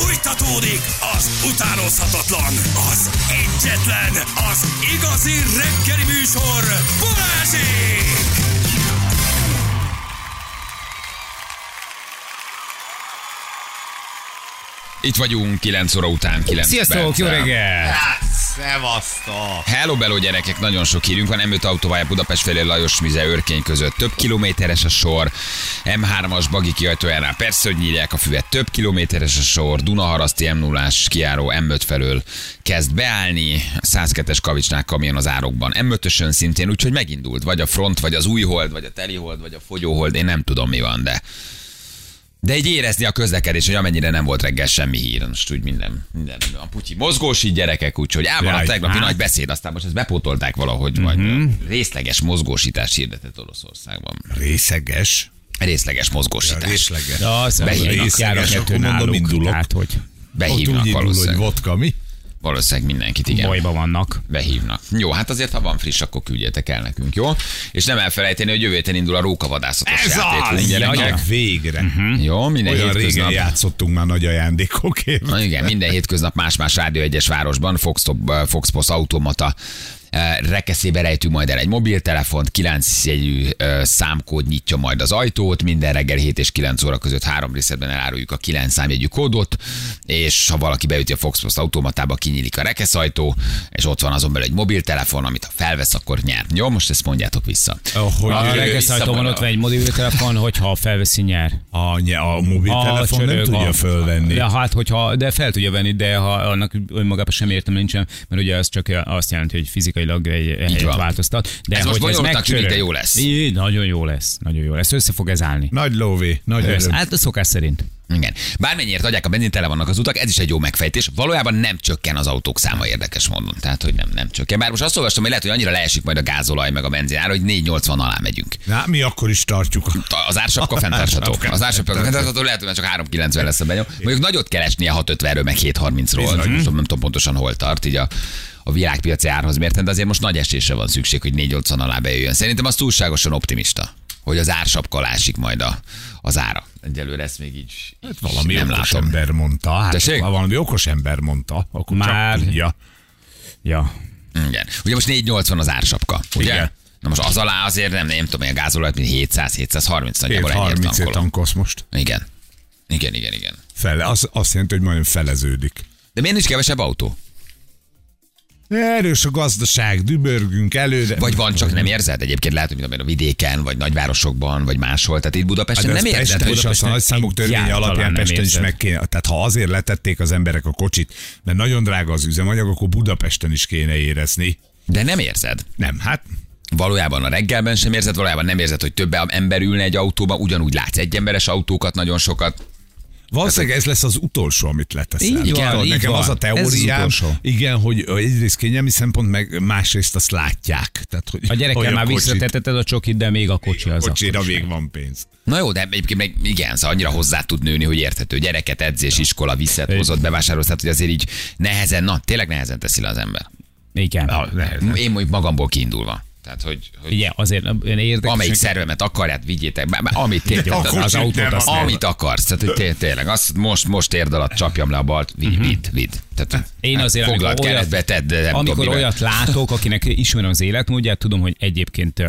Fújtatódik az utánozhatatlan, az egyetlen, az igazi reggeli műsor, Balázsék! Itt vagyunk 9 óra után, 9 Sziasztok, jó perccel. reggel! Szevasztok! Hello, bello gyerekek, nagyon sok hírünk van. M5 autópálya Budapest felé Lajos Mize Örkény között. Több kilométeres a sor. M3-as bagi kiajtójánál persze, hogy nyírják a füvet. Több kilométeres a sor. Dunaharaszti m 0 kiáró M5 felől kezd beállni. 102-es kavicsnál kamion az árokban. M5-ösön szintén, úgyhogy megindult. Vagy a front, vagy az új hold, vagy a teli hold, vagy a fogyóhold. Én nem tudom mi van, de de így érezni a közlekedés, hogy amennyire nem volt reggel semmi hír, most úgy minden, minden, a putyi mozgósít gyerekek, úgyhogy ám van a tegnapi hát. nagy beszéd, aztán most ezt bepótolták valahogy, vagy részleges mozgósítást hirdetett Oroszországban. Részeges. Részleges mozgósítás. Részleges. De az, Behívnak. Részleges, akkor mondom, indulok. tehát, hogy Ott Behívnak úgy indul, hogy vodka, mi? Valószínűleg mindenkit, igen. bajba vannak. Behívnak. Jó, hát azért, ha van friss, akkor küldjetek el nekünk, jó? És nem elfelejteni, hogy jövő héten indul a rókavadászatos Ez játékunk, az! gyerekek. Jaj, végre. Jó, minden Olyan régen hétköznap. játszottunk már nagy ajándékokért. Na igen, minden hétköznap más-más Rádió egyes városban, Fox, Fox Post automata rekeszébe rejtünk majd el egy mobiltelefont, 9 jegyű eh, számkód nyitja majd az ajtót, minden reggel 7 és 9 óra között három részletben eláruljuk a 9 számjegyű kódot, és ha valaki beüti a Fox Post automatába, kinyílik a rekeszajtó, és ott van azon belül egy mobiltelefon, amit ha felvesz, akkor nyer. Jó, most ezt mondjátok vissza. Oh, hogy A reggeszajtóban vissza- ott van egy mobiltelefon, hogyha felveszi nyer. a, nye- a mobiltelefon nem csörög, tudja a- fölvenni. De hát, hogyha, de fel tudja venni, de ha annak önmagában sem értem nincsen, mert ugye az csak azt jelenti, hogy fizikailag egy helyet változtat. De Ez most hogy bonyolultnak tűnik, de jó lesz. Így, nagyon jó lesz. Nagyon jó lesz. Össze fog ez állni. Nagy lóvé, nagy öröm. Hát a szokás szerint. Igen. Bármennyiért adják a benzin, tele vannak az utak, ez is egy jó megfejtés. Valójában nem csökken az autók száma érdekes módon. Tehát, hogy nem, nem csökken. Bár most azt olvastam, hogy lehet, hogy annyira leesik majd a gázolaj meg a benzin ára, hogy 480 alá megyünk. Na, mi akkor is tartjuk. Az ársapka fenntartható. Az ársapka fenntartható, lehet, hogy már csak 390 lesz a benyom. Mondjuk nagyot keresnie 650-ről, meg 730-ról. Nem tudom, nem tudom pontosan hol tart, így a, a világpiaci árhoz mérten, de azért most nagy esésre van szükség, hogy 480 alá bejöjjön. Szerintem az túlságosan optimista, hogy az ársapka ásik majd a, az ára. Egyelőre ezt még így, így Valami nem okos látom. ember mondta. Hát, ha valami okos ember mondta, akkor Már- csak tudja. Ja. Igen. Ugye most 480 az ársapka, ugye? Igen. Na most az alá azért nem, nem tudom, hogy a gázolajat, mint 700-730 nagyjából ennyiért 30 ért tankolom. tankolsz most. Igen. Igen, igen, igen. Fele, az azt jelenti, hogy majdnem feleződik. De miért nincs kevesebb autó? Erős a gazdaság, dübörgünk előre. Vagy van, csak nem érzed? Egyébként lehet, hogy a vidéken, vagy nagyvárosokban, vagy máshol. Tehát itt Budapesten Hát nem érzed, Pesten hogy is a nagy számok törvénye alapján Pesten is meg kéne. Tehát ha azért letették az emberek a kocsit, mert nagyon drága az üzemanyag, akkor Budapesten is kéne érezni. De nem érzed. Nem, hát Valójában a reggelben sem érzed, valójában nem érzed, hogy több ember ülne egy autóban, ugyanúgy látsz egyemberes autókat, nagyon sokat. Valószínűleg ez lesz az utolsó, amit leteszel. Így van, Tudod, így Nekem van. az a Ez az teóriám, utolsó. igen, hogy egyrészt kényelmi szempont, meg másrészt azt látják. Tehát, hogy A gyerekkel már visszatetted a csokit, de még a kocsi az Kocsira akkor még van pénz. Na jó, de egyébként meg igen, szóval annyira hozzá tud nőni, hogy érthető. Gyereket, edzés, iskola, viszed, hozott, bevásárolsz, tehát hogy azért így nehezen, na tényleg nehezen teszi le az ember. Igen. Én mondjuk magamból kiindulva. Tehát, hogy, hogy Igen, azért én érdekes. amelyik szervemet akarját, vigyétek, be, amit tényleg, az, az autót, azt, amit akarsz. Tehát, hogy té- tényleg, azt most, most érd alatt csapjam le a balt, vidd, vidd, vidd. Tehát. Én azért, foglalt amikor olyat- keretbe tedd, nem Amikor tudom, olyat látok, akinek ismerem az életmódját, tudom, hogy egyébként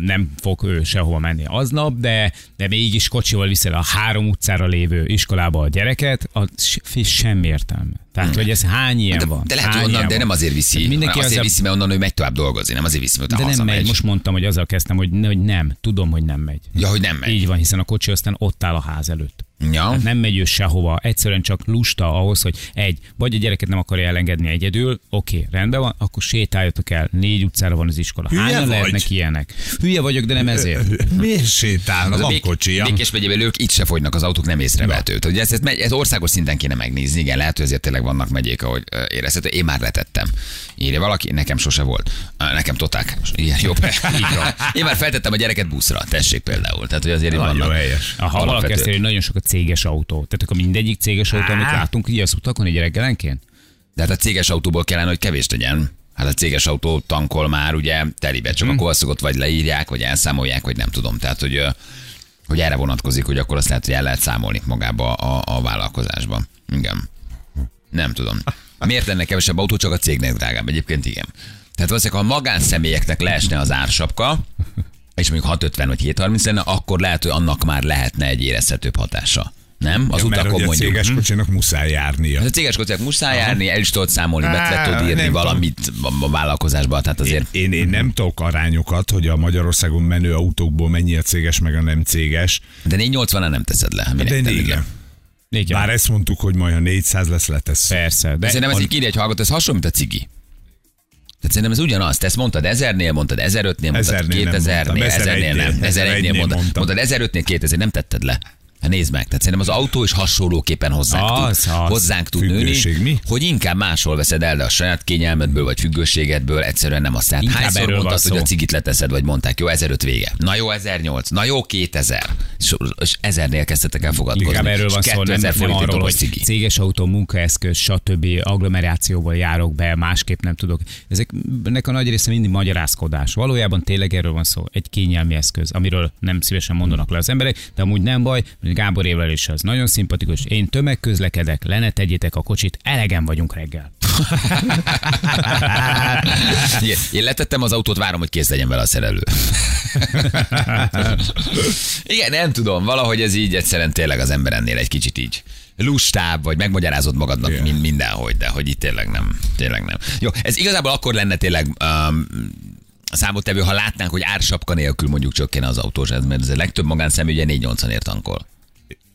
nem fog ő sehova menni aznap, de, de mégis kocsival viszel a három utcára lévő iskolába a gyereket, az se- semmi értelme. Tehát, hogy ez hány ilyen de, van? de lehet, onnan, de nem azért viszi, Tehát mindenki azért azzal- viszi, mert onnan ő megy tovább dolgozni, nem azért viszi, mert De nem hazamegy. megy. Most mondtam, hogy azzal kezdtem, hogy, hogy nem. Tudom, hogy nem megy. Ja, hogy nem megy. Így van, hiszen a kocsi aztán ott áll a ház előtt. Ja. Hát nem megy ő sehova, egyszerűen csak lusta ahhoz, hogy egy, vagy a gyereket nem akarja elengedni egyedül, oké, rendben van, akkor sétáljatok el, négy utcára van az iskola. Hülye Hányan vagy? lehetnek ilyenek? Hülye vagyok, de nem ezért. Miért sétálna? Az a Van kocsija. Békés megyében ők itt se fogynak az autók, nem észrevehető. Ugye ez, ez, megy- országos szinten kéne megnézni, igen, lehet, hogy ezért tényleg vannak megyék, ahogy érezhető. Én már letettem. Írja valaki, nekem sose volt. Nekem toták. Jó. Így van. Én már feltettem a gyereket buszra, tessék például. Tehát, hogy azért Nagyon vannak. helyes. Ha valaki hogy nagyon sok a céges autó. Tehát akkor mindegyik céges autó, amit látunk így az utakon egy reggelenként? De hát a céges autóból kellene, hogy kevés legyen. Hát a céges autó tankol már ugye telibe, csak Hmm. a korszakot vagy leírják, vagy elszámolják, vagy nem tudom. Tehát, hogy Hogy erre vonatkozik, hogy akkor azt lehet, hogy el lehet számolni magába a, a vállalkozásban. Igen. Nem tudom. Miért lenne kevesebb autó, csak a cégnek drágább? Egyébként igen. Tehát valószínűleg, ha a magánszemélyeknek leesne az ársapka, és mondjuk 650 vagy 730 lenne, akkor lehet, hogy annak már lehetne egy érezhetőbb hatása. Nem? Az Ja, mert utakon hogy a mondjuk. céges kocsinak muszáj járnia. Hát a céges kocsiak muszáj járni, el is tudod számolni, be le tudod írni valamit a- a vállalkozásba, tehát Én, azért én, én nem tudok arányokat, hogy a Magyarországon menő autókból mennyi a céges, meg a nem céges. de 480 nem teszed le. De le? igen. Igen. Bár ezt mondtuk, hogy majd ha 400 lesz, letesz. Persze. De De szerintem ez így írja egy hallgató, ez hasonló, mint a cigi. Tehát szerintem ez ugyanaz. Te ezt mondtad 1000-nél, mondtad 1005-nél, mondtad Ezernél nem 2000-nél, mondtam, 1000-nél nem, 1001-nél 1001-nél mondtad, mondtad 1005-nél 2000, nem tetted le. Hát nézd meg, tehát szerintem az autó is hasonlóképpen hozzánk Az, tud, az. hozzánk tud nőni, mi? hogy inkább máshol veszed el, de a saját kényelmedből vagy függőségedből egyszerűen nem azt. Tehát hányszor mondtad, hogy a cigit leteszed, vagy mondták, jó, 1005 vége. Na jó, 1008, na jó, 2000. És, és 1000-nél kezdtek el fogadkozni. Inkább erről van szó, nem, 2000 nem arról, hogy cigi. céges autó, munkaeszköz, stb. agglomerációból járok be, másképp nem tudok. Ezeknek a nagy része mindig magyarázkodás. Valójában tényleg erről van szó. Egy kényelmi eszköz, amiről nem szívesen mondanak le az emberek, de amúgy nem baj, Gábor évvel is az nagyon szimpatikus. Én tömegközlekedek, le ne tegyétek a kocsit, elegen vagyunk reggel. Én letettem az autót, várom, hogy kész legyen vele a szerelő. Igen, nem tudom, valahogy ez így egyszerűen tényleg az ember ennél egy kicsit így lustább, vagy megmagyarázod magadnak Igen. mind, mindenhogy, de hogy itt tényleg nem. Tényleg nem. Jó, ez igazából akkor lenne tényleg um, számottevő, ha látnánk, hogy ársapka nélkül mondjuk csökken az autós, ez, mert ez a legtöbb magánszemély ugye 480 ért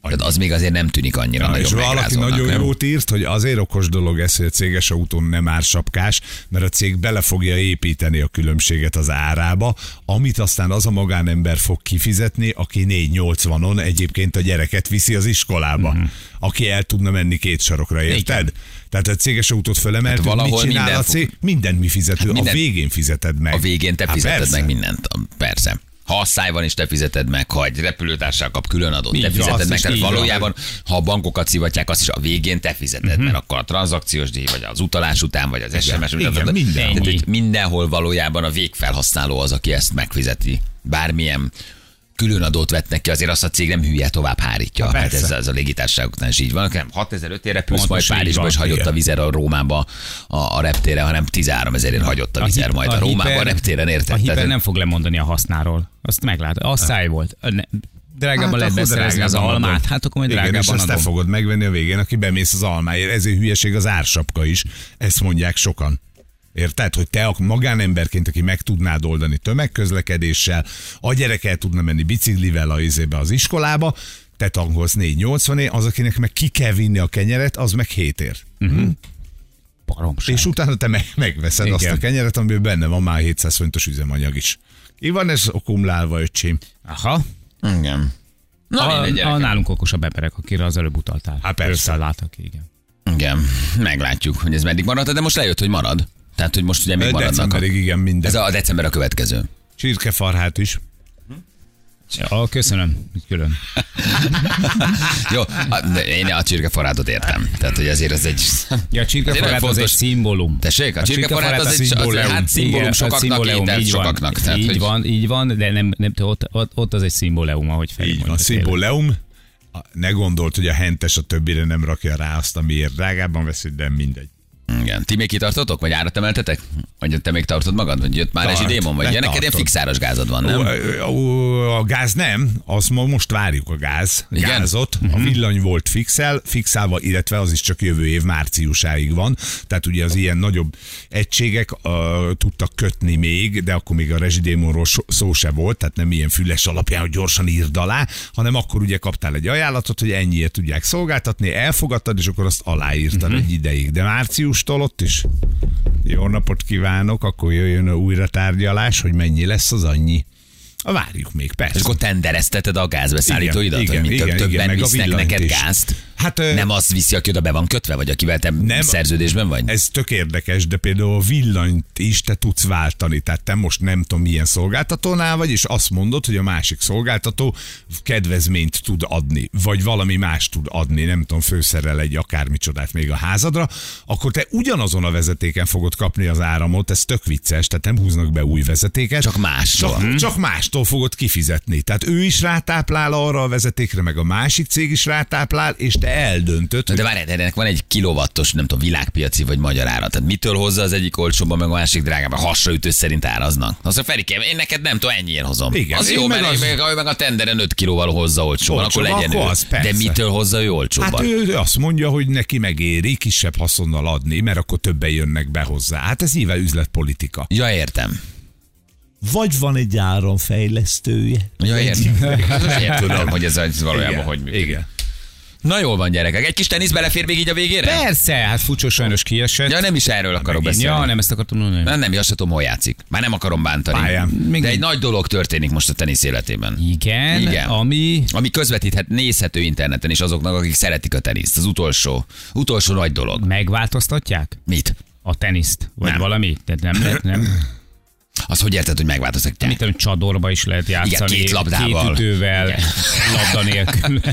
tankol. Tehát az még azért nem tűnik annyira Ja, nagyon és valaki nagyon nem? jót írt, hogy azért okos dolog ez, hogy a céges autón nem ársapkás, mert a cég bele fogja építeni a különbséget az árába, amit aztán az a magánember fog kifizetni, aki 480-on egyébként a gyereket viszi az iskolába, Mhm. aki el tudna menni két sarokra, érted? Tehát a céges autót fölemeltük, Hát mit csinál minden a fog- cég? Mindent mi fizetünk, a minden- végén fizeted meg. A végén te Hát fizeted persze. meg mindent, persze. Ha asszály van, és te fizeted meg, ha egy repülőtársal kap külön adót, te fizeted meg. Tehát van. valójában, ha a bankokat szivatják, azt is a végén te fizeted, uh-huh. mert akkor a tranzakciós díj, vagy az utalás után, vagy az SMS igen, után. minden. Tehát, mindenhol valójában a végfelhasználó az, aki ezt megfizeti. Bármilyen külön adót vetnek ki, azért azt a cég nem hülye tovább hárítja. Ha, Hát persze. ez, ez a légitársaságoknál is így van. Nem 6005 ére repülsz, majd Párizsba, és hagyott a vizer a Rómába a, a reptére, hanem 13 ezerért hagyott a vizer hip- majd a, Rómába a reptéren, érted? A hiper Tehát- nem fog lemondani a hasznáról. Azt meglát. A száj volt. Ne, drágában lehet akkor beszerezni az almát, adom. hát akkor majd Igen, és drágában azt te adom. fogod megvenni a végén, aki bemész az almáért. Ezért hülyeség az ársapka is. Ezt mondják sokan. Érted, hogy te a magánemberként, aki meg tudnád oldani tömegközlekedéssel, a gyerek el tudna menni biciklivel a izébe az iskolába, te tankolsz 480 ér, az, akinek meg ki kell vinni a kenyeret, az meg 7 ér. Baromság. És utána te meg, megveszed Igen. azt a kenyeret, amiben benne van már 700 fontos üzemanyag is. Ki van ez okumlálva, öcsém? Aha. Igen. Na, A, a gyerekek. nálunk okosabb emberek, akire az előbb utaltál. Há, persze. Összeálltak, igen. Igen, meglátjuk, hogy ez meddig marad, de most lejött, hogy marad. Tehát, hogy most ugye még maradnak. A... Decemberig igen minden. Ez a december a következő. Csirkefarhát is. Ja, köszönöm. Külön. Jó, a, de én a csirkefarátot értem. Tehát, hogy azért ez egy... Ja, a csirkefarát az egy szimbólum. Tessék, a, A csirkefarát az a egy szimbólum. az, hát szimbólum Igen, a sokaknak, szimbólum, ételt így van. sokaknak. Tehát, így hogy van, így van, de nem, nem ott, ott, ott, az egy szimbólum, ahogy Feri Így van, szimbóleum. A- Ne gondolt, hogy a hentes a többire nem rakja rá azt, amiért drágábban veszik, de mindegy. Igen. Ti még kitartotok? Vagy árat emeltetek? Vagy te még tartod magad? Vagy jött már Tart. rezsidémon? Vagy neked ilyen fixáros gázad van, nem? Ó, ó, A gáz nem, azt ma most várjuk a gáz, Igen? Mhm. gázot. A villany volt fixel, fixálva, illetve az is csak jövő év márciusáig van. Tehát ugye az ilyen nagyobb egységek uh, tudtak kötni még, de akkor még a rezsidémonról szó se volt, tehát nem ilyen füles alapján, hogy gyorsan írd alá, hanem akkor ugye kaptál egy ajánlatot, hogy ennyiért tudják szolgáltatni, elfogadtad, és akkor azt aláírtad Mhm. egy ideig. De márciustól ott is jó napot kívánok, akkor jöjjön a újra tárgyalás, hogy mennyi lesz az annyi. Várjuk még, persze. És akkor tenderezteted a gázbeszállítóidat, Igen, mit igen, több- igen, többen a visznek neked is. gázt? Hát, nem az viszi, aki oda be van kötve, vagy akivel te Nem. szerződésben vagy? Ez tök érdekes, de például a villanyt is te tudsz váltani. Tehát te most nem tudom milyen szolgáltatónál vagy, és azt mondod, hogy a másik szolgáltató kedvezményt tud adni, vagy valami más tud adni, nem tudom, főszerrel egy akármicsodát még a házadra, akkor te ugyanazon a vezetéken fogod kapni az áramot, ez tök vicces, tehát nem húznak be új vezetéket. Csak mással. Csak, csak mást. Mostól fogod kifizetni. Tehát ő is rátáplál arra a vezetékre, meg a másik cég is rátáplál, és te eldöntöd, Na de várj, ennek van egy kilovattos, nem tudom, világpiaci vagy magyar ára. Tehát mitől hozza az egyik olcsóban, meg a másik drágában? Hasraütő szerint áraznak. Azt mondja, Ferikém, én neked nem tudom, ennyiért hozom. Igen, az jó, meg mert az- meg, meg, a tenderen 5 kilóval hozza olcsóban, akkor legyen akkor ő. az, persze. de mitől hozza ő olcsóban? Hát ő azt mondja, hogy neki megéri kisebb haszonnal adni, mert akkor többen jönnek be hozzá. Hát ez híve üzletpolitika. Ja, értem. Vagy van egy áramfejlesztője. Ja, értem. Én tudom, hogy ez ez valójában Igen, hogy működik. Igen. Na jól van, gyerekek. Egy kis tenisz belefér még így a végére? Persze, hát Fucsó sajnos kiesett. Ja, nem is erről akarok beszélni. Ja, nem ezt akartam mondani. Nem, nem, azt sem tudom, hol játszik. Már nem akarom bántani. Pályán. De egy- nagy dolog történik most a tenisz életében. Igen, Igen. ami... Ami közvetíthet, nézhető interneten is azoknak, akik szeretik a teniszt. Az utolsó, utolsó nagy dolog. Megváltoztatják Mit? a teniszt? Vagy Nem. valami? Tehát nem lehet, nem? Az hogy érted, hogy megváltoztatják? Mit tudom, csadorba is lehet játszani. két labdával. Két ütővel, Igen. labda nélkül.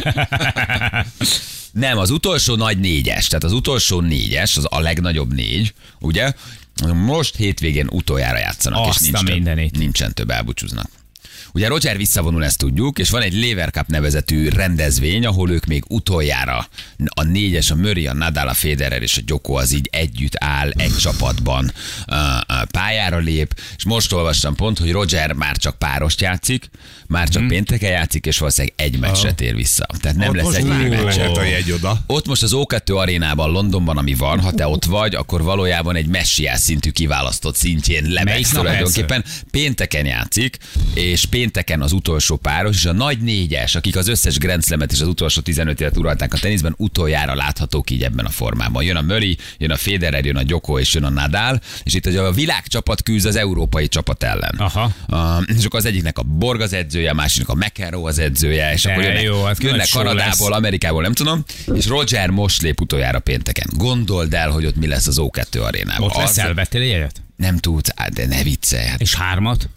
Nem, az utolsó nagy négyes, tehát az utolsó négyes, az a legnagyobb négy, ugye? Most hétvégén utoljára játszanak, Azt és nincs több, mindenit. nincsen több, elbúcsúznak. Ugye Roger visszavonul, ezt tudjuk, és van egy Lever Cup nevezetű rendezvény, ahol ők még utoljára a négyes, a Murray, a Nadal, a Federer és a Gyoko az így együtt áll, egy csapatban pályára lép, és most olvastam pont, hogy Roger már csak párost játszik, már csak hmm. pénteken játszik, és valószínűleg egy meccset tér vissza. Tehát nem Ott lesz egy megmeccselt a jegy oda. ott most az O2 arénában, Londonban, ami van, ha te ott vagy, akkor valójában egy messiás szintű kiválasztott szintjén nap tulajdonképpen. Pénteken játszik, és pénteken az utolsó páros, és a nagy négyes, akik az összes Grand Slamet és az utolsó 15 évet uralták a teniszben, utoljára láthatók így ebben a formában. Jön a Murray, jön a Federer, jön a Gyoko és jön a Nadal, és itt a világcsapat küzd az európai csapat ellen. Aha. Uh, és akkor az egyiknek a Borg az edzője, a másiknek a McEnroe az edzője, és De akkor jönnek, jó, hát jönnek Kanadából, lesz. Amerikából, nem tudom, és Roger most lép utoljára pénteken. Gondold el, hogy ott mi lesz az O2 arénában. Ott lesz, elvettél? Nem tudsz, á, de ne viccelj. Hát, És hármat?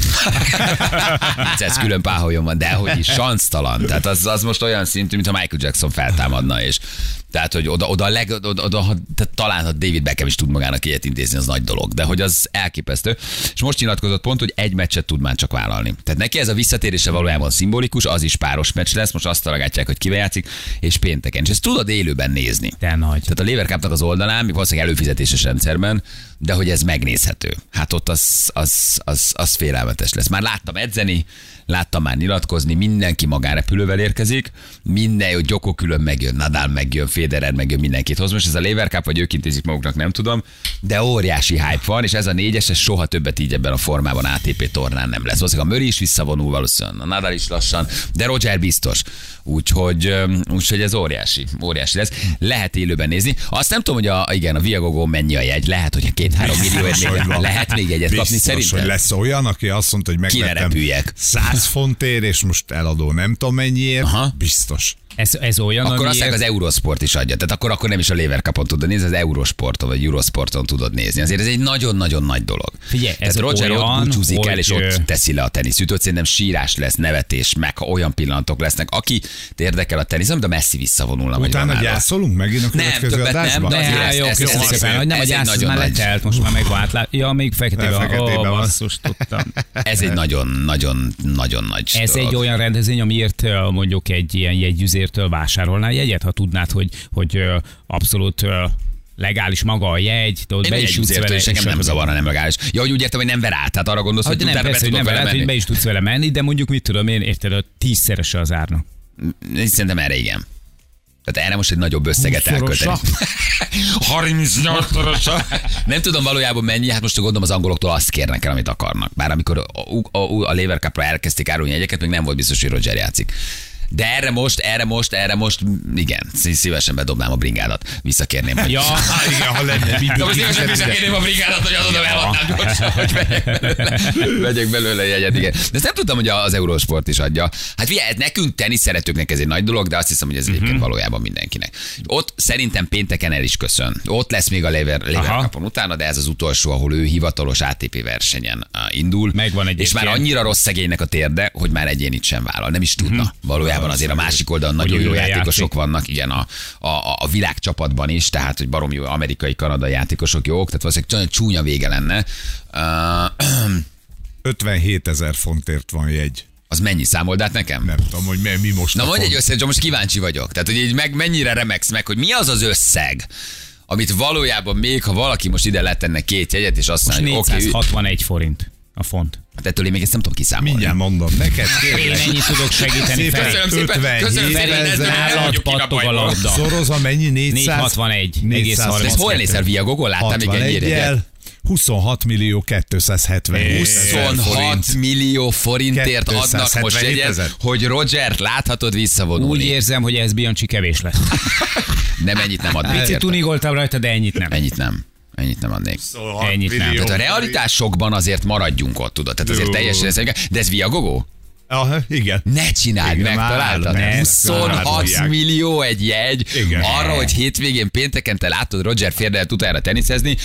ez külön páholyon van, de hogy is sansztalan. Tehát az, az most olyan szintű, mintha Michael Jackson feltámadna, és tehát, hogy oda, oda, leg, oda, oda ha, tehát talán ha David Beckham is tud magának ilyet intézni, az nagy dolog, de hogy az elképesztő. És most nyilatkozott pont, hogy egy meccset tud már csak vállalni. Tehát neki ez a visszatérése valójában szimbolikus, az is páros meccs lesz, most azt találgatják, hogy kivel játszik, és pénteken. És ezt tudod élőben nézni. De nagy. Tehát a Lever Cup-nak az oldalán, még valószínűleg előfizetéses rendszerben, de hogy ez megnézhető. Hát ott az, az, az, az félelmetes lesz. Már láttam edzeni, láttam már nyilatkozni, mindenki magánrepülővel érkezik, minden, hogy Gyoko külön megjön, Nadal megjön, Federer megjön, mindenkit hoz. Most ez a Lever Cup, vagy ők intézik maguknak, nem tudom, de óriási hype van, és ez a négyes, ez soha többet így ebben a formában ATP tornán nem lesz. Valószínűleg a Murray is visszavonul valószínűleg, a Nadal is lassan, de Roger biztos. Úgyhogy, úgyhogy ez óriási, óriási lesz. Lehet élőben nézni. Azt nem tudom, hogy a, igen, a Viagogo mennyi a jegy. Lehet, hogy a két-három millió hogy még, van. lehet még egyet kapni Biztos, szerintem. hogy lesz olyan, aki azt mondta, hogy megvettem repüljek. 100 fontért, és most eladó nem tudom mennyiért. Aha. Biztos. Ez, ez olyan, Akkor azt amiért- mondják, az Eurosport is adja. Tehát akkor, akkor nem is a Lever Cupon tudod nézni, az Eurosporton vagy Eurosporton tudod nézni. Azért ez egy nagyon-nagyon nagy dolog. Figyelj, ez Tehát Roger olyan, ott búcsúzik el, hogy, és ö, ott teszi le a teniszütőt. Szerintem sírás lesz, nevetés, meg ha olyan pillanatok lesznek. Aki érdekel a tenisz, de messzi visszavonulna. Utána gyászolunk megint a Nem, következő többet nem, adásban? de azért Ne, ez- jó, ez- köszönöm ez- szépen, hogy nem a gyász, már nagy- letelt, most már megvált. Ja, még feketében Ó, basszus, tudtam. Ez egy nagyon-nagyon-nagyon nagy Ez egy olyan rendezvény, amiért mondjuk egy ilyen jegyüzértől vásárolnál jegyet, ha tudnád, hogy, hogy abszolút legális maga a jegy, de ott be is jutsz vele. és és nem zavarna, nem legális. Ja, hogy úgy értem, hogy nem ver át, tehát arra gondolsz, Hát hogy nem, persze, hogy nem veled, hogy be is tudsz vele menni, de mondjuk mit tudom én, érted, a tízszerese az árnak. Én Szerintem erre igen. Tehát erre most egy nagyobb összeget elkölteni. 38-szorosa. Nem tudom valójában mennyi, hát most gondolom az angoloktól azt kérnek el, amit akarnak. Bár amikor a, a, a, a Lever Cup-ra elkezdték árulni jegyeket, még nem volt biztos, hogy Roger játszik. De erre most, erre most, erre most, igen, szí- szívesen bedobnám a bringádat. Visszakérném, hogy... Ja, Igen, ha lenne most szívesen visszakérném a brigádat, hogy adod eladnám gyorsan, hogy vegyek belőle, vegyek belőle jegyet, igen. De ezt nem tudtam, hogy az Eurosport is adja. Hát figyelj, ez nekünk tenisz szeretőknek ez egy nagy dolog, de azt hiszem, hogy ez egyébként valójában mindenkinek. Ott szerintem pénteken el is köszön. Ott lesz még a Lever, Lever kapon utána, de ez az utolsó, ahol ő hivatalos ATP versenyen uh, indul. Megvan És már annyira rossz szegénynek a térde, hogy már egyénit sem vállal. Nem is tudna. Valójában azért a másik oldalon nagyon jó játékosok vannak, igen, a, a, a, világcsapatban is, tehát, hogy baromi jó amerikai, kanadai játékosok jók, tehát valószínűleg csúnya vége lenne. Uh, 57 ezer fontért van jegy. Az mennyi számold át nekem? Nem tudom, hogy mi, mi most Na mondj egy font. összeget, most kíváncsi vagyok. Tehát, hogy így meg mennyire remegsz meg, hogy mi az az összeg, amit valójában még, ha valaki most ide letenne két jegyet, és azt mondja, hogy oké, 461 forint a font. hát ettől én még ezt nem tudom kiszámolni. Mindjárt mondom neked. Én kérlek. ennyit tudok segíteni, Szépen. Feri. Köszönöm szépen, 57 köszönöm szépen, nálad pattog a labda. Szorozva mennyi? 400? 461, egész 400. De ezt hol nézel Viagogol? Láttam még ennyire jegyet? 61-jel 26 millió 270 26 millió forintért adnak most 277 jegyet, hogy Roger láthatod visszavonulni. Úgy érzem, hogy ez Bianchi kevés lesz. Nem ennyit nem adnék Picit tunigoltam rajta, de ennyit nem. Ennyit nem. Ennyit nem adnék. Ennyit nem. Tehát a realitásokban azért maradjunk ott, tudod. Tehát azért teljesen ez, de ez Viagogó? Aha, igen. Ne csináld, Igen, megtaláltad. már- 26 már- millió egy jegy Igen. arra, hogy hétvégén pénteken te látod Roger Federert utána teniszezni,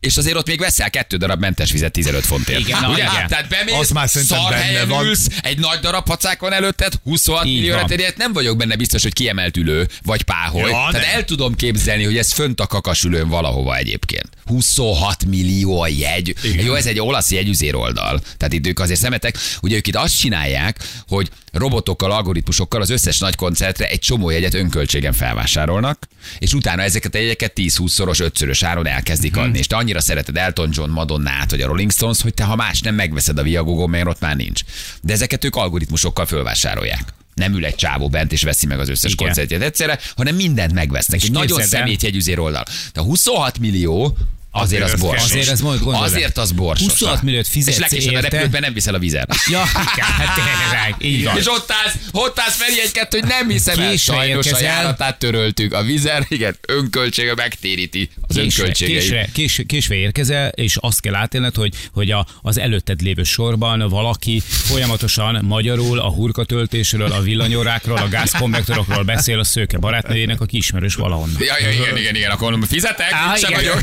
és azért ott még veszel kettő darab mentes vizet 15 fontért. Igen, na, Ugye? igen. Tehát bemész, már szar benne helyen van. ülsz, egy nagy darab pacák van előtted, 26 Így millióra van. terjedt, nem vagyok benne biztos, hogy kiemelt ülő, vagy páholy. Ja, Tehát nem. el tudom képzelni, hogy ez fönt a kakasülőn valahova egyébként. 26 millió a jegy. Igen. Jó, ez egy olasz jegyüzér oldal. Tehát itt ők azért szemetek. Ugye ők itt azt csinálják, hogy robotokkal, algoritmusokkal az összes nagy koncertre egy csomó jegyet önköltségen felvásárolnak, és utána ezeket a jegyeket 10-20-szoros, 5-szörös áron elkezdik Mhm. adni. És te annyira szereted Elton John, Madonnát, vagy a Rolling Stones, hogy te ha más nem megveszed a Viagogon, mert ott már nincs. De ezeket ők algoritmusokkal fölvásárolják. Nem ül egy csávó bent és veszi meg az összes Igen. koncertjét egyszerre, hanem mindent megvesznek. Egy nagyon szemét jegyüzér oldal. De 26 millió azért az borsos. Azért majd gondolod. Azért az borsos. 26 milliót fizetsz És legkésőbb a repülőben nem viszel a vizet. Ja, hát tényleg, így van. És ott állsz, ott állsz Feri egy hogy nem hiszem el. Sajnos a járatát töröltük. A vizer, igen, önköltsége megtéríti az Késve, késve, késve, késve érkezel, és azt kell átélned, hogy, hogy a, az előtted lévő sorban valaki folyamatosan magyarul a hurkatöltésről, a villanyórákról, a gázkonvektorokról beszél a szőke barátnőjének, aki ismerős valahonnan. Ja, ja, igen, igen, igen, akkor fizetek, Á, sem igen. vagyok.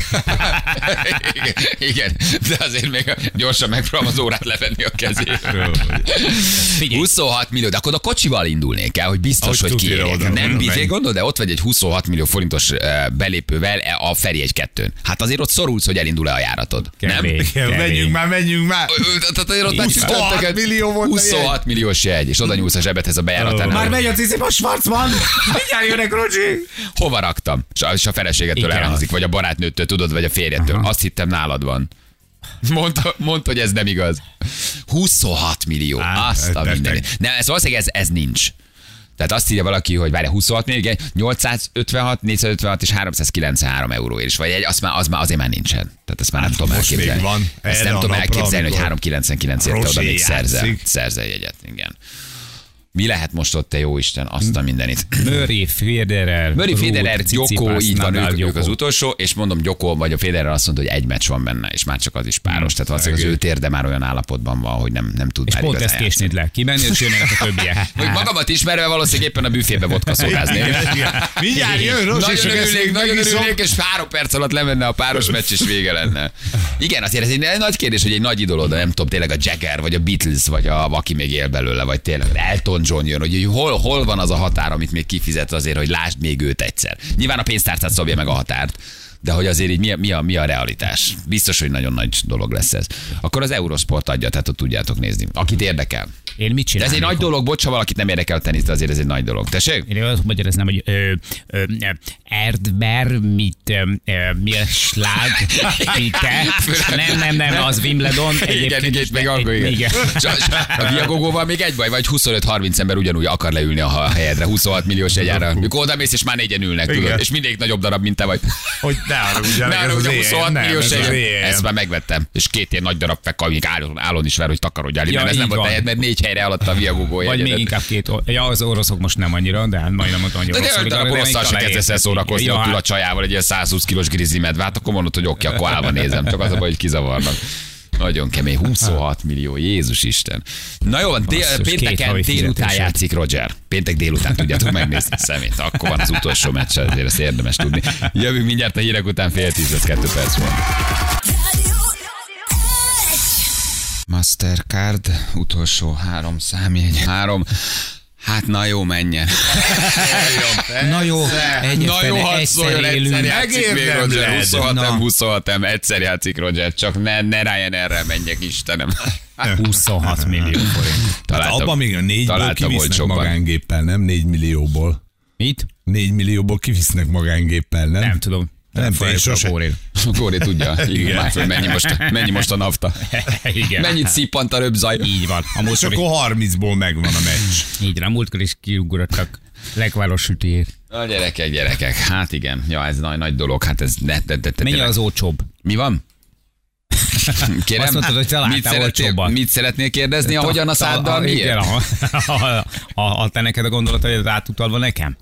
igen, igen, de azért még gyorsan megpróbálom az órát levenni a. Figyelj, 26 millió, de akkor a kocsival indulnék el, hogy biztos, Ahogy hogy kiérjek. Nem menj. gondol, de ott vagy egy 26 millió forintos eh, belépővel eh, a Feri egy kettőn. Hát azért ott szorulsz, hogy elindul-e a járatod. Nem? Kevés. Igen, Kemény. menjünk már, menjünk már. Tehát azért ott már 26 csütörtökön- millió volt a 26 milliós jegy, és oda nyúlsz a zsebedhez a bejáratánál. Már megy a cici a Schwarzman! Mindjárt jönnek, Rocsi! Hova raktam? És a, feleségettől elhangzik, vagy a barátnőtől, tudod, vagy a férjettől. Azt hittem nálad van. Mondta, mondta, hogy ez nem igaz. 26 millió. Á, Azt a beteg. minden. Nem, ez valószínűleg ez, ez nincs. Tehát azt írja valaki, hogy várja 26 millió, igen, 856, 456 és 393 euróért is. Vagy egy, azt már, az már azért már nincsen. Tehát ezt már nem tudom most még elképzelni. van. Ezt nem tudom elképzelni, hogy amikor 399 érte oda még szerzel, szerzel jegyet. Igen. Mi lehet most ott, te jó Isten, azt a mindenit. Murray, Federer, Murray Ruud, Federer, Gyoko, így van, ők, ők az utolsó, és mondom, Gyoko vagy a Federer azt mondta, hogy egy meccs van benne, és már csak az is páros. Tehát valószínűleg az ő térde már olyan állapotban van, hogy nem, nem tud És már pont ezt késnéd le. Kimenni, és jönnek a többiek. Hogy magamat ismerve valószínűleg éppen a büfébe vodka szolgázni. Mindjárt jön, Nagyon örülnék, nagyon örülnék, és három perc alatt lemenne a páros meccs, és vége lenne. Igen, azért ez egy nagy kérdés, hogy egy nagy idolod, nem tudom, tényleg a Jagger, vagy a Beatles, vagy a, aki még él belőle, vagy tényleg Elton John jön, hogy hol, hol van az a határ, amit még kifizet azért, hogy lásd még őt egyszer. Nyilván a pénztárcát szabja meg a határt, de hogy azért így mi a, mi, a, mi a realitás? Biztos, hogy nagyon nagy dolog lesz ez. Akkor az Eurosport adja, tehát ott tudjátok nézni. Akit érdekel. Én mit De ez egy nagy dolog, bocs, ha valakit nem érdekel a tenisz, de azért ez egy nagy dolog. Tessék? Én azt magyaráznám, hogy ö, ö, Erdber, mit, ö, mi a slág? Nem, nem, nem, az Wimbledon. Igen, igen, be- angol, igen. igen. A- Viagogóval még egy baj, vagy 25-30 ember ugyanúgy akar leülni a helyedre, 26 milliós egyára. Mikor oda mész, és már négyen ülnek, tudod, és mindig nagyobb darab, mint te vagy. Hogy ne haragudjanak, Ne az hogy EM, 26 nem, milliós ez ezt már megvettem. És két ilyen nagy darab fek, amik állon, állon is vár, hogy takarodjál. Ja, Ja, ez nem így volt van. helyed, mert négy helyre alatt a Viagogó Vagy még inkább két, ja, az oroszok most nem annyira, de hát majdnem mondtam, hogy De oroszok. öt darab de oroszal se kezdesz el szórakozni, ott ül a hát csajával egy ilyen 120 kilós grizzly medve, hát akkor mondod, hogy oké, akkor állva nézem, csak az a baj, hogy kizavarnak. Nagyon kemény, 26 millió, Jézus Isten. Na jó, van, dél, pénteken délután játszik Roger. Péntek délután tudjátok megnézni a szemét. Akkor van az utolsó meccs, azért ezt érdemes tudni. Jövünk mindjárt a hírek után fél tíz, lesz kettő perc van. Mastercard, utolsó három számjegy, három. Hát na jó, menjen. Na jó, Na jó, hadd egyszer szóljon, egyszer élünk. játszik még Roger. Megérdemled. 26 Na. M, 26 M, egyszer játszik Roger, csak ne, ne Ryan erre menjek, Istenem. 26 millió forint. Hát Találtam, abban még a négyből találtam kivisznek magángéppel, nem? Négy millióból. Mit? Négy millióból kivisznek magángéppel, nem? Nem tudom. Nem, a sose. Górél. Góri tudja, igen, már, hogy mennyi most, mennyi most a nafta. Igen. Mennyit szippant a röbzaj. Így van. A És múltkor is, akkor 30-ból megvan a meccs. így van, a múltkor is kiugrottak lekváros sütiért. A gyerekek, gyerekek. Hát igen, ja, ez nagy, nagy dolog. Hát ez ne, de, de, de, Mennyi az olcsóbb? Mi van? Kérem, Azt mondtad, hogy találtál mit szeretnél, mit szeretnél kérdezni, ahogyan a száddal Igen, miért? a, a, a, a, te neked a gondolat, hogy átutalva nekem?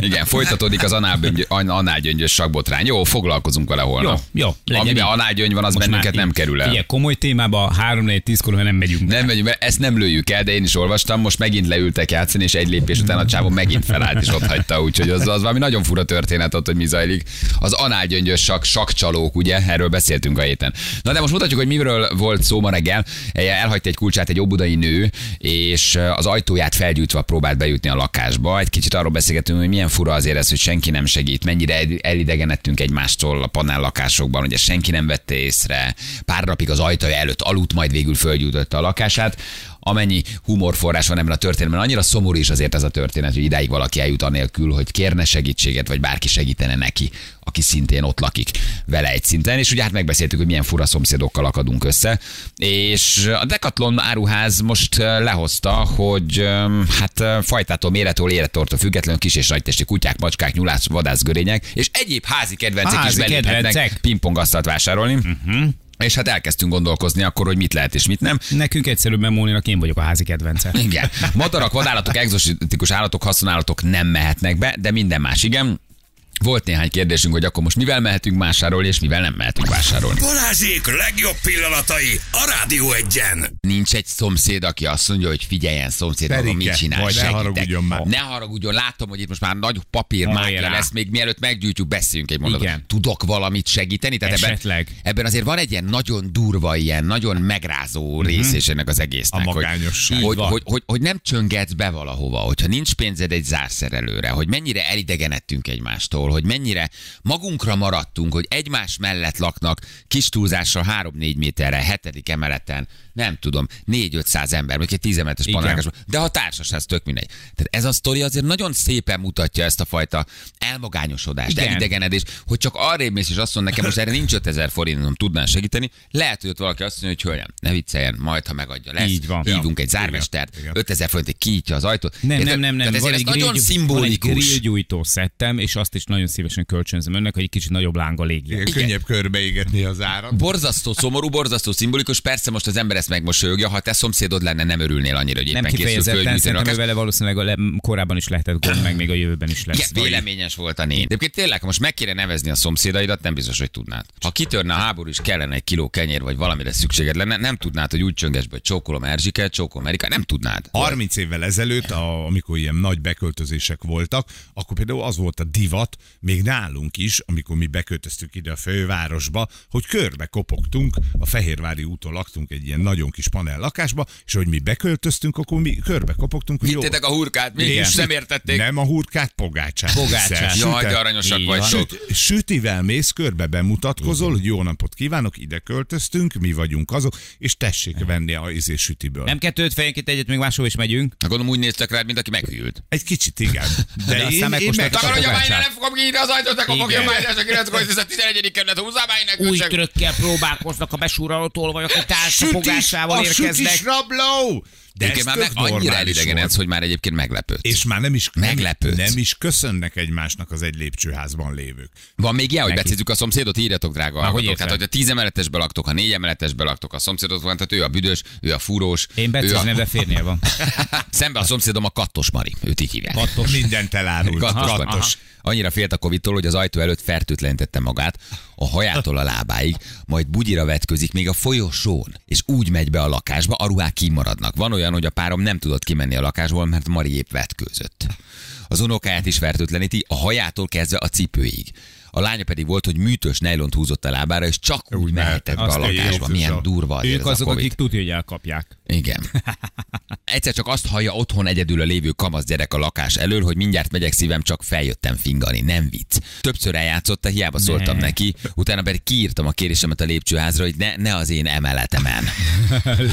Igen, folytatódik az análgyöngy- an- análgyöngyös sakbotrány. Jó, foglalkozunk vele holnap. Jó, jó, Amiben análgyöngy van, az Most bennünket nem kerül el. Figyelj, komoly témába 3 4 10 kor nem megyünk. Nem megyünk, mert ezt nem lőjük el, de én is olvastam, most megint leültek játszani, és egy lépés után a csávó megint felállt, és ott hagyta, úgyhogy az, az valami nagyon fura történet ott, hogy mi zajlik. Az análgyöngyös sak, sakcsalók, ugye, erről beszéltünk a héten. Na de most mutatjuk, hogy miről volt szó ma reggel. Elhagyta egy kulcsát egy óbudai nő, és az ajtóját felgyújtva próbált bejutni a lakásba. Egy kicsit arról beszélgetünk, hogy milyen fura azért ez, hogy senki nem segít, mennyire el- elidegenedtünk egymástól a panel lakásokban, ugye senki nem vette észre. Pár napig az ajtaja előtt aludt, majd végül fölgyújtotta a lakását amennyi humorforrás van ebben a történetben. Annyira szomorú is azért ez a történet, hogy idáig valaki eljut anélkül, hogy kérne segítséget, vagy bárki segítene neki, aki szintén ott lakik vele egy szinten. És ugye hát megbeszéltük, hogy milyen fura szomszédokkal akadunk össze. És a Decathlon áruház most eh, lehozta, hogy hát fajtától, méretől, élettortól függetlenül kis és nagytesti kutyák, macskák, nyulász, vadászgörények, és egyéb házi kedvencek Házi is beléphetnek pingpongasztalt vásárolni. Uh-huh. És hát elkezdtünk gondolkozni akkor, hogy mit lehet és mit nem. Nekünk egyszerűbben Móninak én vagyok a házi kedvence. Igen. Madarak, vadállatok, egzotikus állatok, haszonállatok nem mehetnek be, de minden más igen. Volt néhány kérdésünk, hogy akkor most mivel mehetünk vásárolni, és mivel nem mehetünk vásárolni. Balázsék legjobb pillanatai a Rádió egyen. Nincs egy szomszéd, aki azt mondja, hogy figyeljen szomszéd, maga mit csinál, vagy ne haragudjon már. Ne haragudjon, látom, hogy itt most már nagy papír rá. lesz, még mielőtt meggyújtjuk, beszéljünk egy mondatot. Igen. Tudok valamit segíteni? Tehát ebben, Esetleg. ebben azért van egy ilyen nagyon durva, ilyen nagyon megrázó rész és ennek az egésznek. A hogy- magányosság. Hogy, van. hogy, hogy, hogy, nem csöngetsz be valahova, hogyha nincs pénzed egy zárszerelőre, hogy mennyire elidegenedtünk egymástól, hogy mennyire magunkra maradtunk, hogy egymás mellett laknak kis túlzásra 3-4 méterre, hetedik emeleten, nem tudom, 4-500 ember, mondjuk egy 10 emeletes panelkásban, de ha társas, ez tök mindegy. Tehát ez a sztori azért nagyon szépen mutatja ezt a fajta elmagányosodást, Igen. elidegenedést, hogy csak arrébb mész, és azt mondod nekem, most erre nincs 5000 forintom, tudnál segíteni, lehet, hogy ott valaki azt mondja, hogy hölgyem, ne vicceljen, majd ha megadja, lesz. Így van. Hívunk Ja. egy zármestert, Igen. 5000 forintért kinyitja az ajtót. Nem, Érted? nem, nem, nem. Tehát ezért ez egy nagyon grill- Van egy szimbolikus. grillgyújtó szettem, és azt is nagyon szívesen kölcsönzöm önnek, hogy egy kicsit nagyobb lánga légjen. Igen, könnyebb körbeégetni az árat. Borzasztó szomorú, borzasztó szimbolikus. Persze most az ember ezt megmosolyogja, ha te szomszédod lenne, nem örülnél annyira, hogy éppen Nem készül ő lakás. vele valószínűleg a le- korábban is lehetett gond, meg még a jövőben is lesz. Igen, véleményes volt a nén. De egyébként tényleg, ha most meg kéne nevezni a szomszédaidat, nem biztos, hogy tudnád. Ha kitörne a háború és kellene egy kiló kenyér, vagy valamire szükséged lenne, nem tudnád, hogy úgy csöngesd be, hogy csókolom Erzsiket, csókolom Erika, nem tudnád. 30 évvel ezelőtt, a, amikor ilyen nagy beköltözések voltak, akkor például az volt a divat, még nálunk is, amikor mi beköltöztünk ide a fővárosba, hogy körbe kopogtunk, a Fehérvári úton laktunk egy ilyen nagyon kis panel lakásba, és hogy mi beköltöztünk, akkor mi körbe kopogtunk, hogy jó. Vittétek a hurkát, mi És is nem értették. Nem a hurkát, pogácsát. Pogácsát. Jaj, de aranyosak vagytok. Süt, sütivel mész, körbe bemutatkozol, hogy jó napot kívánok, ide költöztünk, mi vagyunk azok, és tessék venni a izé sütiből. Nem kettőt fejenként egyet még máshol is megyünk. Hát Gondolom úgy néztek rád, mint aki meghűlt. Egy kicsit igen. De, aztán én, én meg... a Takarodja már, pogácsát. innen, nem fogom kinyitni az ajtót, akkor fogja már, ez a 9 ez a 11. kerület, húzzá innen, Új trökkel próbálkoznak a besúrraló tolvajok, hogy Sütis, tárcsapogásával a érkeznek. sütis rabló! De ez már meg annyira elidegenedsz, hogy már egyébként meglepődsz. És már nem is, Meglepődsz. nem, is köszönnek egymásnak az egy lépcsőházban lévők. Van még ilyen, hogy becézzük a szomszédot, írjatok, drága hogy hallgatók. érted? Hát, hogy a tíz emeletesbe laktok, ha négy emeletesbe laktok, a szomszédot van, tehát ő a büdös, ő a fúrós. Én ő becézném, de férnél van. Szembe a szomszédom a Kattos Mari, őt így hívják. Kattos. Mindent elárult. Kattos. Mari. Kattos. Annyira félt a Covid-tól, hogy az ajtó előtt fertőtlenítette magát, a hajától a lábáig, majd bugyira vetközik még a folyosón, és úgy megy be a lakásba, a ruhák kimaradnak. Van olyan, hogy a párom nem tudott kimenni a lakásból, mert Mari épp vetkőzött. Az unokáját is fertőtleníti, a hajától kezdve a cipőig. A lánya pedig volt, hogy műtős nejlont húzott a lábára, és csak úgy, Úgy mehetett be a lakásba. Milyen durva Ők a azok, Covid. akik tudja, hogy elkapják. Igen. Egyszer csak azt hallja otthon egyedül a lévő kamasz gyerek a lakás elől, hogy mindjárt megyek szívem, csak feljöttem fingani, nem vicc. Többször eljátszotta, hiába szóltam Ne. neki, utána pedig kiírtam a kérésemet a lépcsőházra, hogy ne, ne az én emeletemen.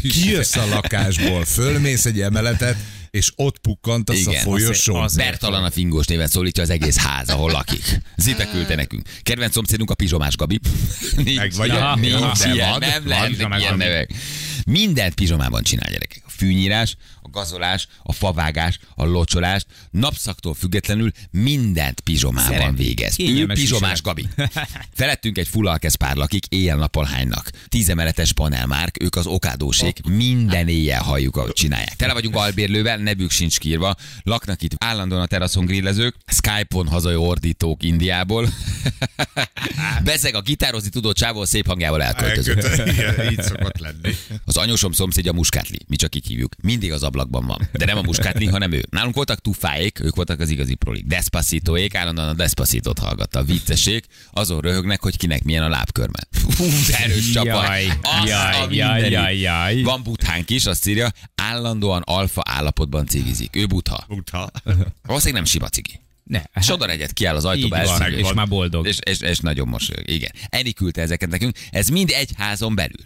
Kijössz a lakásból, fölmész egy emeletet, és ott pukkantasz Igen, a folyosón. az- Bertalan a fingós néven szólítja az egész ház, ahol lakik. Zita küldte nekünk. Kedvenc szomszédunk a pizsomás Gabi. Nincs, Meg vagy- ja, nincs de ilyen, van, nem pizsomás ilyen nevek. Mindent pizsomában csinál gyerekek. Fűnyírás, gazolás, a favágás, a locsolás, napszaktól függetlenül mindent pizsomában Szereti. végez. Ő pizsomás viselet. Gabi. Felettünk egy full alkesz pár lakik, éjjel-nappal hánynak. Tízemeletes panelmárk, ők az okádósék, minden éjjel halljuk, ahogy csinálják. Tele vagyunk albérlővel, nevük sincs kírva, laknak itt állandóan a teraszon grillezők, Skype-on hazai ordítók Indiából. Bezeg a gitározni tudó csávó szép hangjával elköltözött. Igen, így szokott lenni. Az anyósom szomszédja Muskátli, mi csak így hívjuk. Mindig az ablakban van. De nem a Muskátli, hanem ő. Nálunk voltak tufáék, ők voltak az igazi prolik. Despacitóék, állandóan a Despacitót hallgatta. A viccesék, azon röhögnek, hogy kinek milyen a lábkörme. Fú, de erős csapat. Jaj, jaj, a jaj, mindenit. jaj, jaj. Van buthánk is, azt írja, állandóan alfa állapotban cigizik. Ő butha. Utha. Valószínűleg nem sima cigi. Ne. Sodor egyet kiáll az ajtóba, van, elszívja. és már boldog. És, és, és nagyon mosolyog. Igen. Eni küldte ezeket nekünk. Ez mind egy házon belül.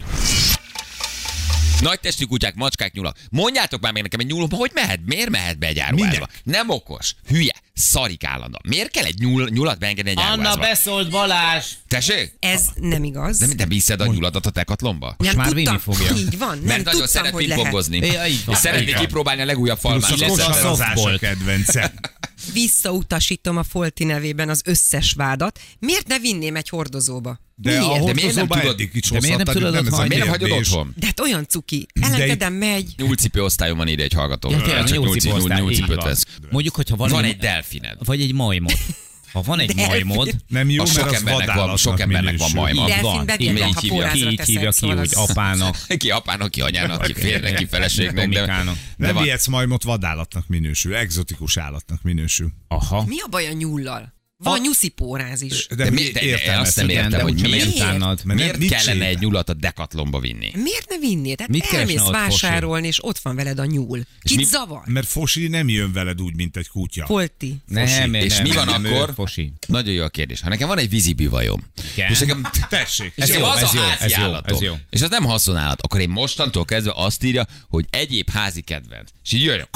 Nagy testű kutyák, macskák, nyulak. Mondjátok már még nekem egy nyúlóba, hogy mehet, miért mehet be egy áruházba? Nem okos, hülye, szarik állandóan. Miért kell egy nyúl, nyulat beengedni egy áruházba? beszólt Balázs! Tessék? Ez nem igaz. De te viszed a nyuladat a tekatlomba? nem már tudtam, fogja. Így van, nem Mert nagyon szeret pingpongozni. És szeretné Igen. kipróbálni a legújabb falmát. kosarozás a kedvence. Visszautasítom a Folti nevében az összes vádat. Miért ne vinném egy hordozóba? De a Miért? De miért nem hordozóba tudod- de miért nem tudod nem otthon- Miért nem hagyod otthon? De hát olyan cuki. Elengedem, megy. Nyúlcipő osztályon van ide egy hallgató. Ja, tényleg, Csak nyolc nyúlci- osztály. Mondjuk, hogyha van, Van egy, egy delfined. vagy egy majmod. Ha van egy Delfin. majmod, Nem jó, mert sok az embernek van- sok embernek van majma. Van. Így ha hívja. ki így hívja ki, hogy apának. Ki apának, ki anyának, ki férnek, ki feleségnek. De, de Nem van. vihetsz majmot vadállatnak minősül, egzotikus állatnak minősül. Aha. Mi a baj a nyullal? Van nyuszi póráz is. De, mi, de, de értem azt nem Igen, értem, de hogy miért, utánad. Mert miért mit kellene egy nyulat a dekatlomba vinni. Miért ne vinnél? Tehát Mit elmész vásárolni, és ott van veled a nyúl. Kit mi- zavar? Mert Fosi nem jön veled úgy, mint egy kutya. Folti. Nem, És nem, mi van nem, akkor? Fosi. Nagyon jó a kérdés. Ha nekem van egy vízibivajom, Igen. és nekem Tessék. És Ez jó, az ez a jó, házi ez jó, ez jó. És az nem haszonállat. Akkor én mostantól kezdve azt írja, hogy egyéb házi kedvenc. És így jön.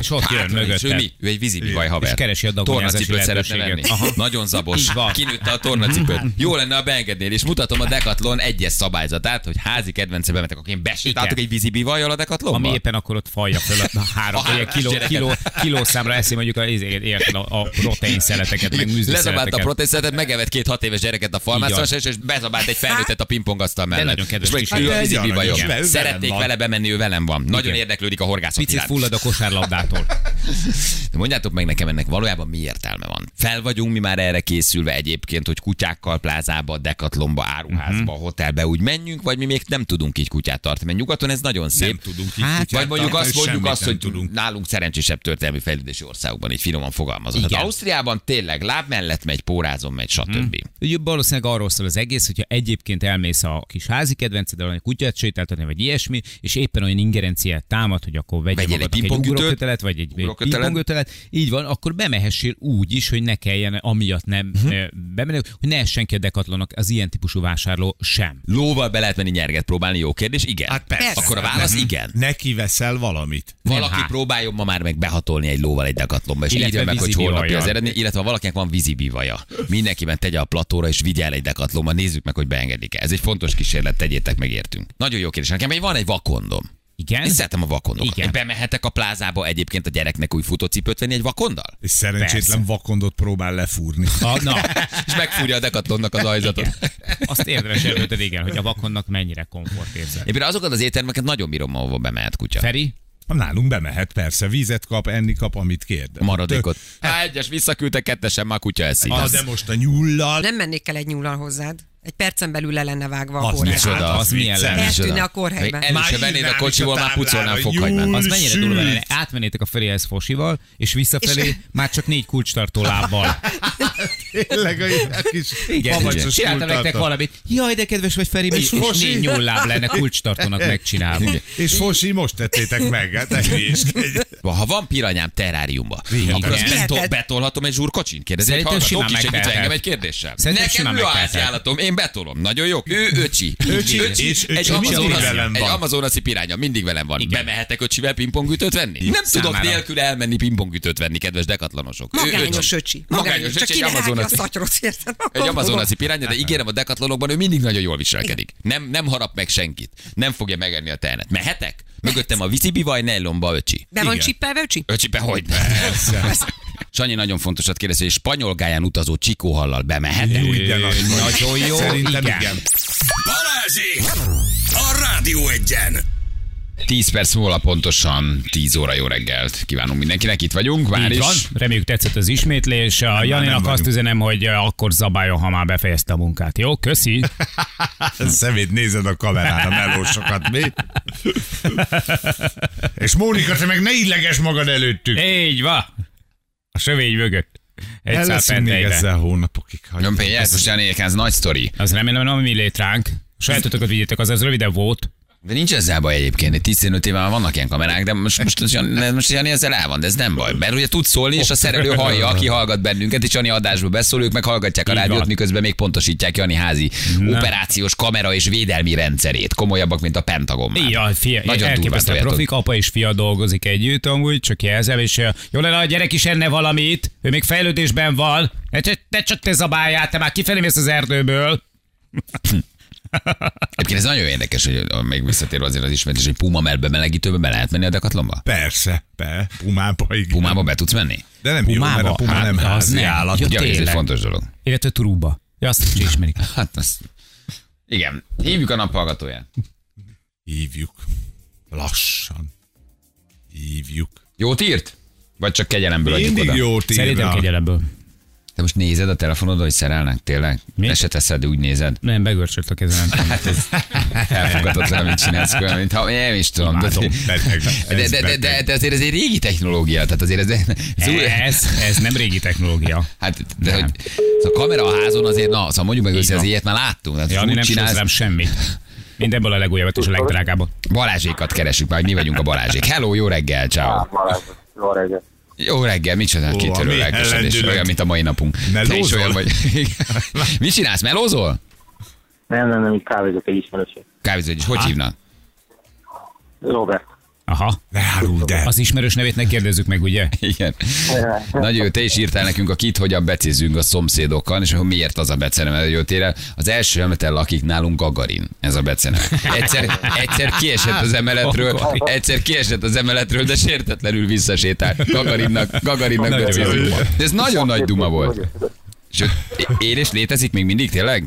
És ott jön mögötted. ő mi? Ő egy vízibivaj haver. És keresi a szeretne venni. Aha. Nagyon zabos. Kinőtte a tornacipőt. Jó lenne, ha beengednél, és mutatom a Decathlon egyes szabályzatát, hogy házi kedvence bemetek. Akkor én besétáltok egy vízibivajjal a Decathlonba? Ami éppen akkor ott falja föl a három, A kiló, kiló, kilószámra eszi mondjuk a, érted, a, a protein szeleteket, meg műzli Lezabált a szeleteket. protestet, megevett két hat éves gyereket a van. és, bezabált egy felnőttet a pingpongasztal mellett. nagyon kedves és meg a Hát Szeretnék vele bemenni, ő velem van. Nagyon érdeklődik a horgászat Picit fullad a kosárlabdától. De mondjátok meg nekem ennek valójában mi értelme van. Fel vagyunk mi már erre készülve egyébként, hogy kutyákkal plázába, dekatlomba, áruházba, Mhm. hotelbe úgy menjünk, vagy mi még nem tudunk így kutyát tartani. Mert nyugaton ez nagyon szép. Nem tudunk így Hát, Vagy mondjuk azt mondjuk azt, hogy tudunk. nálunk szerencsésebb történelmi fejlődési országokban, így finoman fogalmazom. Igen. Hát Ausztriában tényleg láb mellett megy, pórázon megy, stb. Ugye valószínűleg arról szól az egész, hogyha egyébként elmész a kis házi kedvenceddel, vagy kutyát sétáltatni, vagy ilyesmi, és éppen olyan ingerenciát támad, hogy akkor vegyél egy egy ugrókötelet, vagy egy, egy pingpongkötelet, így van, akkor bemehessél úgy is, hogy ne kelljen amiatt nem Mhm. uh-huh. bemenni, hogy ne essen ki a dekatlonak az ilyen típusú vásárló sem. Lóval be lehet menni nyerget próbálni, jó kérdés? Igen. Hát persze. Akkor a válasz igen. Neki veszel valamit. Valaki hát. próbáljon ma már meg behatolni egy lóval egy dekatlomba, és Illetve írja meg, hogy holnapi az eredmény, illetve ha valakinek van vízibivaja. Mindenkiben tegye a platóra, és vigye el egy dekatlomba, nézzük meg, hogy beengedik -e. Ez egy fontos kísérlet, tegyétek meg értünk. Nagyon jó kérdés. Nekem egy van egy vakondom. Igen? Én szeretem a vakondokat. Igen. Én bemehetek a plázába egyébként a gyereknek új futócipőt venni egy vakondal? És szerencsétlen Persze. vakondot próbál lefúrni. A, na, És megfúrja a dekatlonnak az ajzatot. azt érdemes előtted, igen, hogy a vakonnak mennyire komfort érzet. Én azokat az éttermeket nagyon bírom, ahova bemehet kutya. Feri? Nálunk bemehet, persze, vízet kap, enni kap, amit kér. Maradékot. Há, egyes visszaküldtek, kettesen már kutya eszik. Ah, de most a nyullal. Nem mennék el egy nyúllal hozzád. Egy percen belül le lenne vágva a Az kórház. Micsoda, Hát, az az milyen lenne? Eltűnne a kórhelyben. Még El Már vennéd a kocsiból, is már táblára, fokhagymát. Az mennyire durva lenne? Átmennétek a Ferihez Fosival, és visszafelé És- már csak négy kulcstartó lábbal. Tényleg a kis Igen, csináltam nektek valamit. Jaj, de kedves vagy Feri, és, és négy nyúlláb lenne kulcstartónak megcsinálva. És Fosi, most tettétek meg, hát. Ha van piranyám terráriumba, Igen. akkor azt betolhatom egy zsúrkocsin? Kérdezi egy Szerintem hallgató, simán ki segít megteheted. engem egy kérdéssel. Nekem ő a megteheted. háziállatom, én betolom. Nagyon jó. Ő öcsi. Öcsi, öcsi és egy öcsi mindig velem egy van. amazonaszi piránya mindig velem van. Igen. Bemehetek öcsivel pingpongütőt venni? Nem tudok Számára. nélkül elmenni pingpongütőt venni, kedves dekatlanosok. Magányos öcsi. Magányos öcsi, egy kivágja a amazonaszi. szatyrot, érted? Egy amazonaszi piránya, de ígérem a dekatlonokban ő mindig nagyon jól viselkedik. Nem, nem harap meg senkit. Nem fogja megenni a tehenet. Mehetek? Mögöttem a vízibivaj, nejlomba öcsi. Be van Igen. csippelve, öcsi? Öcsibe hogy? Sanyi nagyon fontosat kérdezi, hogy spanyol gáján utazó csikóhallal bemehet. Nagyon jó, Szerintem igen. igen. Balázsék! A Rádió egyen! 10 perc múlva pontosan 10 óra jó reggelt kívánunk mindenkinek. Itt vagyunk, már Így is. van. Reméljük tetszett az ismétlés. A Janinak azt üzenem, hogy akkor zabáljon, ha már befejezte a munkát. Jó, köszi. Szemét nézed a kamerán, a melósokat, mi? És Mónika, te meg ne illeges magad előttük. Így van. Sövény mögött. Egy El leszünk még ezzel hónapokig. Ez most ez nagy sztori. Az remélem, nem a mi létránk. Sajátotokat vigyétek, az az rövidebb volt. De nincs ezzel baj egyébként, 15 éve már vannak ilyen kamerák, de most, most, most, most Jani ezzel el van, de ez nem baj. Mert ugye tud szólni, és a szerelő hallja, aki hallgat bennünket, és Jani adásba beszól, ők meg hallgatják a rádiót, miközben még pontosítják Jani házi operációs kamera és védelmi rendszerét. Komolyabbak, mint a Pentagon már. Ja, fia, Nagyon elképesztő profik, apa és fia dolgozik együtt, amúgy csak jelzem, és jó lenne, a gyerek is enne valamit, ő még fejlődésben van, ne csak te zabáljál, te már kifelé mész az erdőből. Egyébként ez nagyon érdekes, hogy még visszatérve azért az ismertés, hogy Puma melbe melegítőbe be lehet menni a Decathlonba? Persze, be, pumába, igen. Pumába be tudsz menni? De nem jó, mert a puma Hát, nem az házi nem. állat. Ja, ez egy fontos dolog. Illetve turúba. Ja, azt is ismerik. Hát az... Igen. Hívjuk a naphallgatóját. Hívjuk. Lassan. Hívjuk. Jót írt? Vagy csak kegyelemből adjuk Mindig oda? jót Szerintem írna. kegyelemből. Te most nézed a telefonodon, hogy szerelnek? Tényleg? Mi? Te se teszed, de úgy nézed. Nem, begörcsölt a kezem. Hát ez elfogadhatatlan, amit csinálsz, olyan, mint ha nem is tudom. De, Imádom, beteg. de, Ez de, de, de, de, azért ez egy régi technológia, tehát azért ez... ez Ez, ez nem régi technológia. Hát, de hogy a kamera a házon azért, na, szóval mondjuk meg össze, az ilyet már láttunk. Tehát Jani nem csinálsz, rám semmit. Mindenből a legújabbat és a legdrágábbat. Balázsékat keresünk, majd mi vagyunk a Balázsék. Hello, jó reggel, ciao. Jó reggelt. Jó reggel, micsoda Ó, kitörő lelkesedés, olyan, mint a mai napunk. Te is Melózol? olyan vagy. Mit csinálsz, melózol? Nem, nem, nem, kávézok egy ismerőség. Kávézó, és hogy hívnak? Robert. Aha. Ne áruld el. Az ismerős nevét ne kérdezzük meg, ugye? Igen. Nagyon jó, te is írtál nekünk a kit, hogyan becézzünk a szomszédokkal, és hogy miért az a beceneve jöttél Az első emeten lakik nálunk Gagarin, ez a beceneve. Egyszer, egyszer kiesett az emeletről, egyszer kiesett az emeletről, de sértetlenül visszasétál. Gagarinnak, Gagarinnak becézünk. jó. De ez nagyon nagy duma volt. Sőt, él és létezik még mindig, tényleg?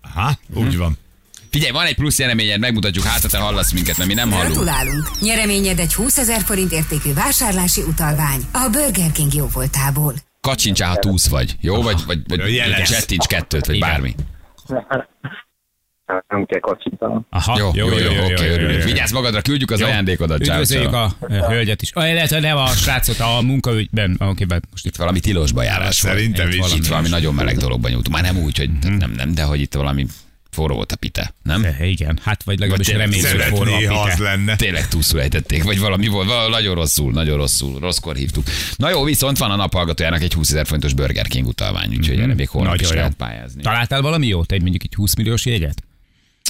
Aha, úgy van. Figyelj, van egy plusz jeleményed, megmutatjuk, hát te hallasz minket, mert mi nem hallunk. Gratulálunk! Nyereményed egy 20 ezer forint értékű vásárlási utalvány a Burger King jóvoltából. Kacsincsál, ha túsz vagy, jó? Vagy, vagy, vagy Jeles. csettints kettőt, vagy Igen. bármi. Nem kell kacsintanom. Aha, Jó, jó, jó, jó, oké, örülünk. Vigyázz magadra, küldjük az ajándékodat. Ciao, Üdvözöljük a a hölgyet is. Ah, illetve nem a srácot a munkaügyben. Oké, okay, most itt valami tilosba járás volt. Szerintem Itt is. valami, itt valami nagyon meleg dologban nyújtunk. Már nem úgy, hogy Mhm. nem, nem, de hogy itt valami forró volt a pite, nem? Eh, Igen, hát vagy legalábbis Vagy reméljük, hogy forró a az pite. lenne. Tényleg túlszul ejtették, vagy valami volt, valami nagyon rosszul, nagyon rosszul, rosszkor hívtuk. Na jó, viszont van a naphallgatójának egy 20 ezer fontos Burger King utalvány, úgyhogy erre még holnap is lehet pályázni. Találtál valami jót? Egy mondjuk egy 20 milliós jegyet?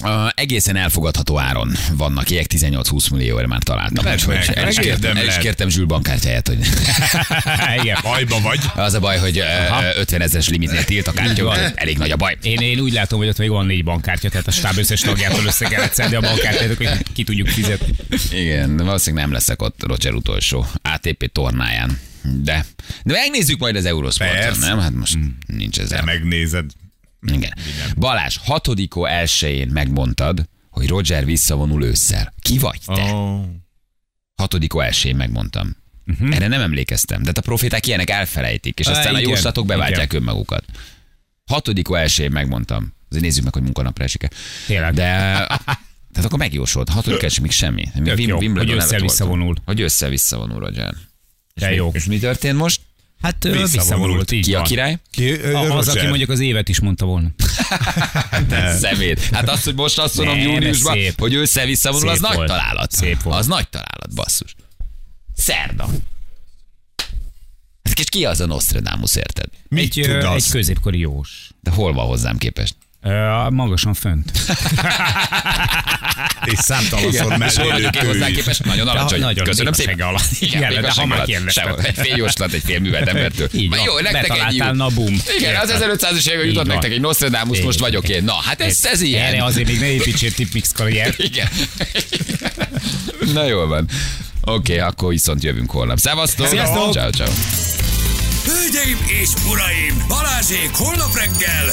Uh, egészen elfogadható áron vannak ilyek, 18-20 millióért már találtam. Úgyhogy meg, el, is kértem, el is kértem Zsül bankkártyáját, hogy Igen. Bajba vagy. az a baj, hogy uh, 50 ezeres limitnél tilt a kártya, van. elég nagy a baj. Én, én úgy látom, hogy ott még van négy bankkártya, tehát a stáb összes tagjától össze kellett szedni a bankkártyát, hogy ki tudjuk fizetni. Igen, valószínűleg nem leszek ott Roger utolsó ATP tornáján. De, de megnézzük majd az Eurosporton, nem? Hát most nincs ez. Megnézed. Igen. Balázs, hatodikó elsőjén megmondtad, hogy Roger visszavonul ősszel. Ki vagy te? Oh. Hatodikó elsőjén megmondtam. Uh-huh. Erre nem emlékeztem. De hát a proféták ilyenek elfelejtik, és aztán a igen, jóslatok beváltják igen. önmagukat. Hatodik első megmondtam. Azért nézzük meg, hogy munkanapra esik-e. Tényleg. De tehát akkor megjósolt. Hatodik első még semmi. Tök Wim- jó, Wimbledon hogy előtt össze-vissza voltunk. vonul. Hogy össze-vissza vonul, Roger. De És jó. mi- És mi történt most? Hát Visszavonult. visszavonult, így Ki a király? Ki, A- Az, aki mondjuk az évet is mondta volna. Szemét. Hát azt, hogy most azt mondom ez júniusban, hogy össze-vissza vonul, az Szép nagy volt. találat. Szép volt. Az nagy találat, basszus. Szerda. Hát és ki az a Nostradamus, érted? Mit Egy, ö, tudasz? egy középkori jós. De hol van hozzám képest? Ö, Magasan fönt. És számtalanszor mellé hozzá képest? Nagyon alacsony. nagyon Köszönöm szépen. Igen, Igen, de ha már kérdezted. Egy fél jóslat, egy fél művelt embertől. Így van. jó, nektek egy jó. na bum. Igen, az Érted. 1500-as években jutott van. nektek egy Nostradamus, most vagyok én. Na, hát ez, ez ilyen. Erre azért még ne építsél tipmix karriert. Igen. Na jól van. Oké, akkor viszont jövünk holnap. Szevasztok! Sziasztok! Ciao, ciao. Hölgyeim és uraim, Balázsék holnap reggel